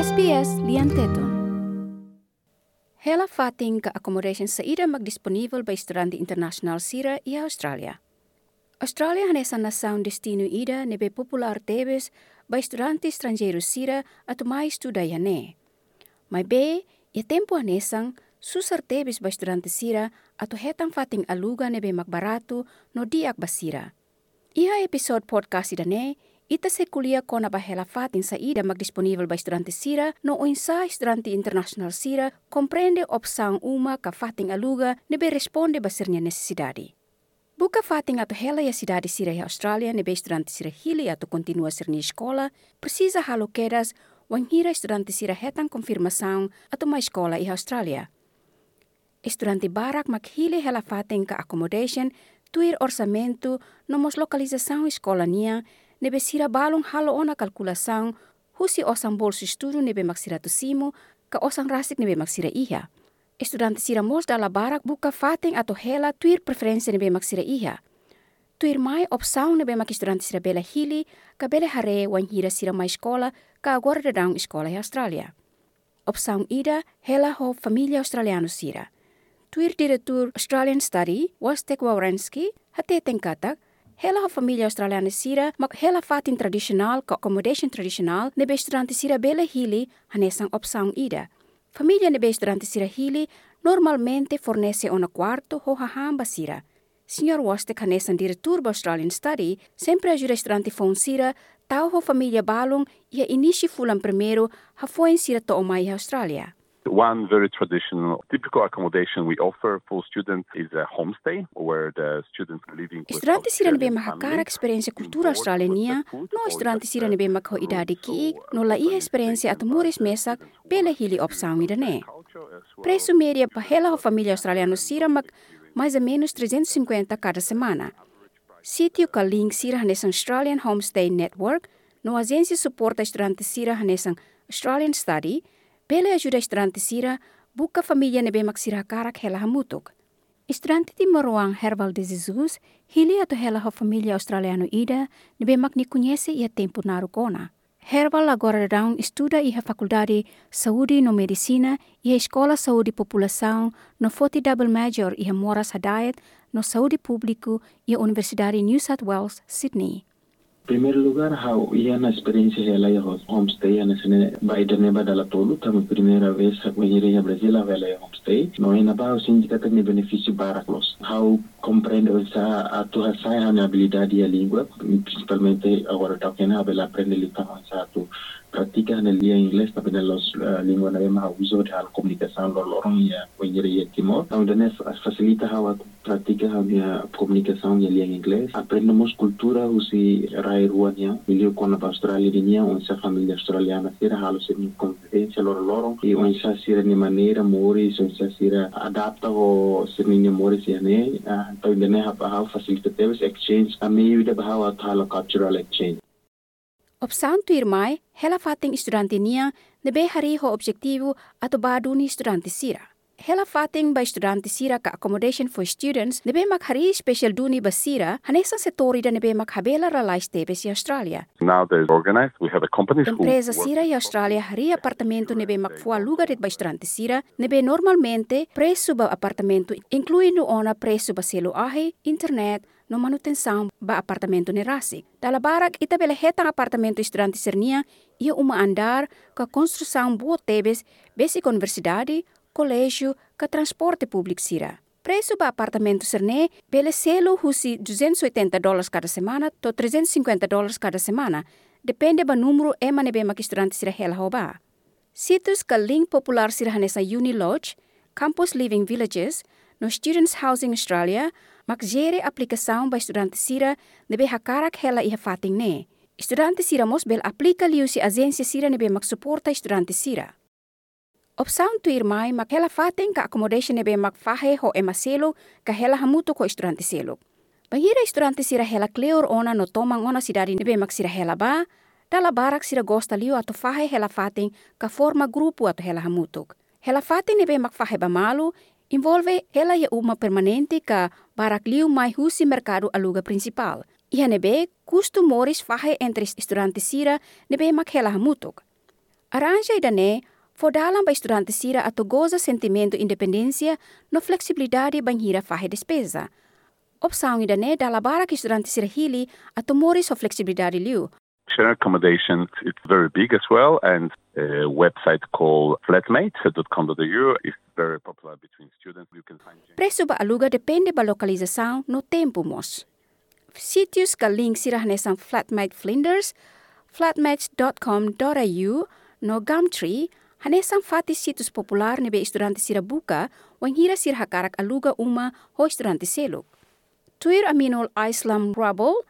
SBS lian teton. Hela fating ka accommodation sa ida magdisponível ba estudante international sira i Australia. Australia hanesan na sound destino ida nebe popular tebes ba estudante estrangeiro sira at mai estuda ne. Mai be, ia tempo hanesang susar tebes ba estudante sira ato hetang fating aluga nebe magbarato no diak basira. Iha episode podcast ida ne, Ita se kuliah kona bahela fatin sa ida magdisponível ba estudante sira no insa estudante internacional sira compreende opção uma ka fatin aluga nebe responde ba sirnya necessidade. Buka fatin ato hela ya cidade sira ya Australia nebe estudante sira hili ato continua sirni escola precisa halo quedas wan hira estudante sira hetang confirmação ato ma escola i Australia. Estudante barak mak hili hela fatin ka accommodation tuir orçamento nomos localização escola nia nebe sira balong halo ona kalkulação husi osang bolso estudo nebe maksira simo ka osang rasik nebe maksira iha. Estudante sira mos dala barak buka fating atau hela tuir preferensi nebe maksira iha. Tuir mai opção nebe mak estudante sira bela hili ka bela hare wan hira sira mai escola ka agora dadang escola e Australia. Opção ida hela ho familia australiano sira. Tuir diretor Australian Study was Wawrensky hate tengkatak Hela har familj sira, mak hela fatin tradisional ka accommodation tradisional ne restaurant sira bele hili hanesang opsang ida. Familja ne restaurant sira hili normalmente fornece una quarto ho hahamba sira. Signor Woste hanesan diretur ba Australian Study, sempre ajuda restaurante fon sira, tau ho familia balung ia inici fulan primeiro ha foen sira to omai Australia. One very traditional, typical accommodation we offer for students is a homestay where the students are living with Estudantes sira nebe mahakara experiência cultura australiana, no estudantes sira nebe makho idade ki no la ia experiência at muris mesak pela hili opção idane. Preço média para hela família australiana sira mak mais ou menos 350 cada semana. Sítio ka link sira hanesang Australian Homestay Network, no agência suporta estudantes sira hanesang Australian Study, Pele ajuda estudante sira, buka família nebe maksira karak hela hamutuk. Estudante di Moruang Herbal de Jesus, hili ato hela ho família australiano ida, nebe mak ni conhece ia tempo naru kona. Herbal agora daun estuda iha faculdade saúde no medicina e a escola saúde população no Forty Double Major iha Moras Hadayat no saúde público e a Universidade New South Wales, Sydney. Primeiro lugar, how ia na experiência ela ia homestay, na sene baida neba dala tolu, tamo primeira vez a iria Brasil a ela homestay. No ina ba o sindicato ne benefício baraclos. How compreende essa a tua saia na habilidade a língua, principalmente agora tá que na ela aprende a avançado pratican el lien inglés tapiɗen los lingua naɓe ma wisode haala communication lol oron ya wonjiri yettimo tawdene facilita ha wat pratique ha mia communication ya lien inglés aprendemos cultura husi rai ruania milieu kono ba australia di nia on sa familia australiana sira haala sirni convivencia lor loron e on sa sira ni manera mori on sa sira adapta o sirni ni mori siane tawdene ha ha facilita teves exchange ameyude ba ha wat haala cultural exchange Op santo irmai, hela fating estudante nia, nebe hari ho objetivo ato baduni estudante sira. Hela fating ba estudante sira ka accommodation for students, nebe mak hari special duni ba sira, hanesan setori da nebe mak habela ralais tebes i Australia. Now there's organized, we have a company Empresa sira i Australia hari apartamento nebe mak fua lugar det ba estudante sira, nebe normalmente preço ba apartamento inclui no ona preço ba selo ahe, internet, no manutenção ba apartamento ni Rasik. Dala barak ita bela hetang apartamento estudante sernia ia uma andar ka construção boa tebes besi universidade, colégio, ka transporte público sira. Preço ba apartamento serne bele selo husi 280 dólares cada semana to 350 dólares cada semana, depende ba número ema nebe mak estudante sira hela hoba. Situs ka link popular sira hanesa Uni Lodge, Campus Living Villages, no Students Housing Australia, mak jere aplikação ba estudante sira nebe hakarak hela iha fating ne. Estudante sira mos bel aplika liu si agência sira nebe mak suporta estudante sira. Opção tu irmai mak hela fating ka accommodation nebe mak fahe ho emaselo ka hela hamuto ko estudante selo. Bahira estudante sira hela clear ona no tomang ona sidari nebe mak sira hela ba, dala barak sira gosta liu ato fahe hela fating ka forma grupo ato hela hamutok. Hela fating nebe mak fahe ba malu, envolve ela ia uma permanente ka barak liu mai husi mercado aluga principal. Ia nebe custo moris fahe entre estudante sira nebe mak hela hamutok. Arranja idane dalam ba estudante sira ato goza sentimento independência no flexibilidade banhira fahe despesa. Opção idane dala bara que estudante sira hili ato mori so flexibilidade liu. Share accommodation, it's very big as well, and a website called flatmate.com.au is very popular between students. You can find Preço ba aluga depende ba localização no tempo mos. Sítios ka link sira nesang Flatmate Flinders, flatmates.com.au no Gumtree, hanesang fati situs popular nebe estudante sira wang hira sir hakarak aluga uma ho estudante seluk. Tuir aminol Islam Rubble,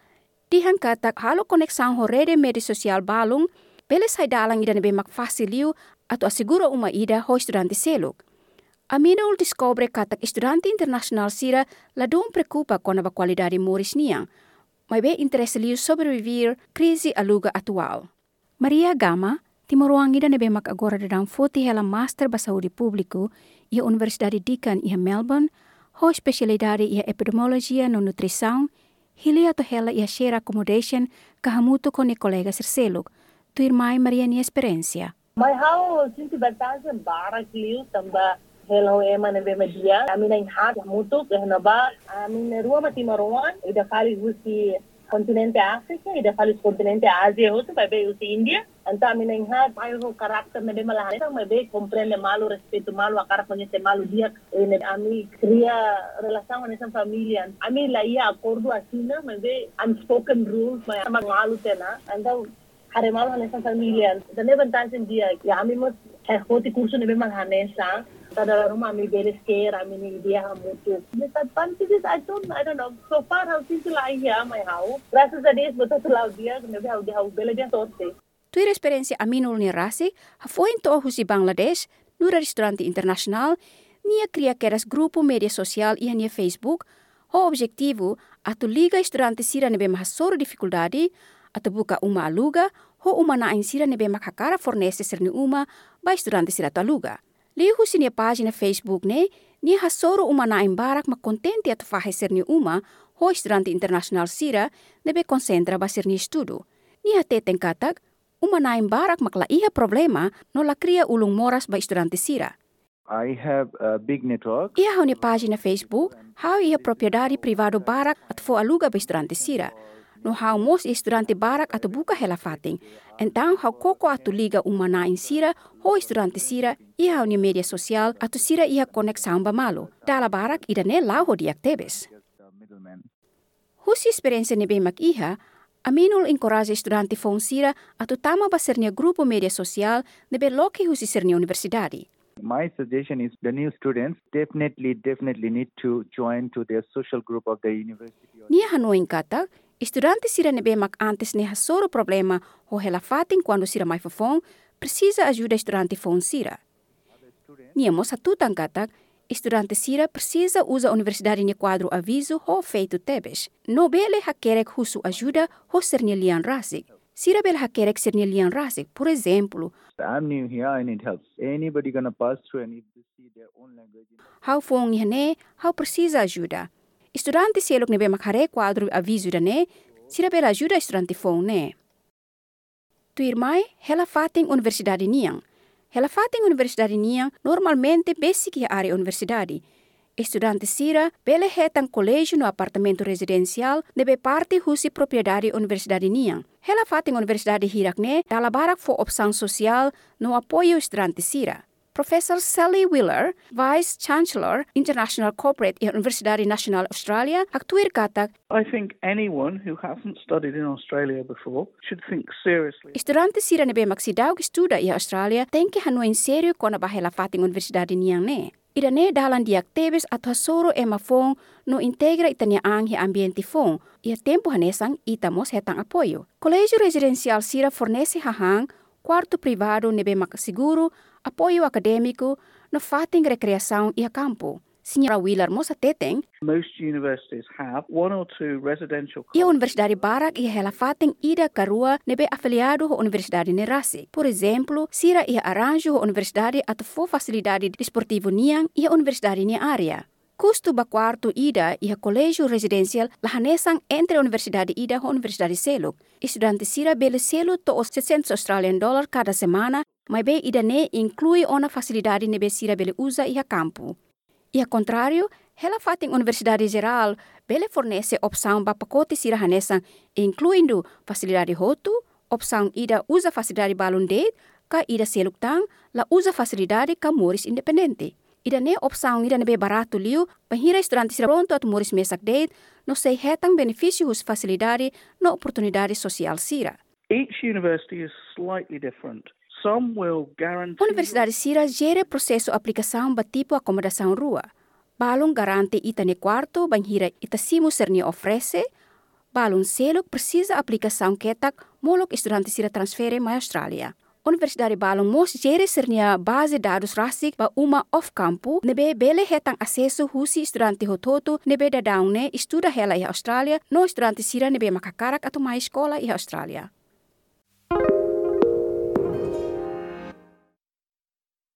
dihan katak halo koneksang ho rede media sosial balung, bele sai dalang ida nebe makfasiliu atau asiguro uma ida ho estudante seluk. Aminul descobre katak estudante internacional sira la dom preocupa com a qualidade moris niang, mas be interesse liu sobreviver crise aluga atual. Maria Gama, timoruang ida nebe mak agora dadang foti hela master basaudi publiku ia Universidade Deakin ia Melbourne, ho specialidade ia epidemiologia no nutrição, hili atau hela ia share accommodation kahamutu con colega serseluk, tu irmai Maria ni experiência. My house sinti batasa barak liu tamba Hello ema na be media. Amina in hat mutu na ba. Amin rua mati maruan. Ida kali husi kontinente Afrika, ida kali kontinente Asia hutu, vai be husi India. Anta amina in hat pai ho karakter na be malahan. Ita mai be comprende malu respeto malu akara pangese malu dia. Ene ami cria relação com essa família. Ami la ia acordo asina, mai be unspoken rules, mai ama malu tena. Anta hari malu hanesa família. Dane vantagen dia. Ya ami mos hoti kurso ne be rumah mi beres care, I mean, dia hamutu. But panti this, I don't, I don't know. So far, how since I here, my house. Graças a Deus, betul tulau dia, maybe how dia how bela dia sorte. Tuir aminul ni rasi, foi to husi Bangladesh, nura restaurante internacional, nia cria keras grupo media social e nia Facebook, ho objetivo atu liga estudante sira nebe mahasoro dificuldade, atu buka uma aluga, ho uma na sira nebe makakara fornece serni uma ba estudante sira tu aluga. Lihu sini página Facebook ne, ni hasoro uma na barak ma contente atu faheser ni uma, ho estudante internacional sira, nebe concentra basir ni estudo. Ni hateten katak, uma na barak makla iha problema no la cria ulung moras ba estudante sira. I have a big network. Ia hau ni página Facebook, hau iha propriedade privado barak at fo aluga ba estudante sira. No hau mos estudante barak atu buka hela fating. Então, hau koko atu liga uma na sira, ho estudante sira, ia hau ni media sosial atu sira iha koneksão ba malu. Dala barak ida ne lau ho diak tebes. Husi experiência ne bemak iha, Aminul encoraja estudante fon sira atu tama ba sernia grupo media sosial nebe loki husi sernia universidade. My suggestion is the new students definitely, definitely need to join to their social group of the university. Nia hanoin kata, estudante sira nebe mak antes ne hasoro problema ho hela fatin quando sira mai fofon, precisa ajuda estudante fon sira. Nia mo satutan kata, estudante sira precisa usa universidade ni quadro aviso ho feito tebes. No bele hakerek husu ajuda ho sernia lian rasik. Sira bele hakerek sernia lian rasik, por exemplo, I'm new here, I need help. Anybody gonna pass through and if they see their own language. How fong ni ne, how precisa ajuda. Estudante se ne be makhare quadro aviso da ne, sira bela ajuda estudante fong ne. Tu irmai, hela fating universidade niang. Hela fating universidade niang normalmente basic ya área universidade. Estudante sira bele hetan colégio no apartamento residencial nebe parte husi propriedade universidade niang. Hela fating universidade hirak ne dala barak fo opção social no apoio estudante sira. Professor Sally Wheeler, Vice Chancellor, International Corporate at Universidade Nacional Australia, aktuir katak, I think anyone who hasn't studied in Australia before should think seriously. estudante sira nebe maksidaw estuda i Australia, tenke hanuin serio kona bahela fating universidade niang ne. Ida ne dalan diak tebes at hasoro ema fong no integra itania ang hi ambiente fong. Ia tempo hanesang itamos hetang apoio. Colégio Residencial Sira fornece hahang, quarto privado nebe makaseguro, apoio acadêmico, no fating recreação e a campo. Senhora Wheeler mosa teteng, Most universities have one or two residential ia Universidade Barak ia hela fating ida karua nebe afiliado ho Universidade Nerasi. Por exemplo, sira ia arranjo ho Universidade fo facilidade desportivo niang ia Universidade ni area. Custo ba quarto ida ia colégio residencial lahanesang entre Universidade ida ho Universidade Seluk. Estudante sira bele selo to os 600 Australian dollar cada semana mas be ida ne inclui ona facilidade nebe sira bele usa iha campo. Iha contrário, ela fating Universidade Geral bele fornece opção ba pacote sira hanesan, incluindo facilidade roto, opção ida usa facilidade balon date, ka ida seluktang la usa facilidade ka moris independente. Ida ne opção ida nebe barato liu, pahira estudante sira pronto at moris mesak date, no sei hetang benefício hus facilidade no oportunidade social sira. Each university is slightly different. Some will guarantee Universidade Sira gere processo aplicação ba tipo acomodação rua. Balon garante ita ne quarto banhira ita simu serni oferece, balon selo precisa aplicação ketak molok estudante Sira transfere ma Austrália. Universidade Balon mos gere sernia base dados rasik ba uma off campo nebe bele hetang acesso husi estudante hototo nebe da daune estuda hela i Austrália no estudante Sira nebe makakarak atau mai escola i Austrália.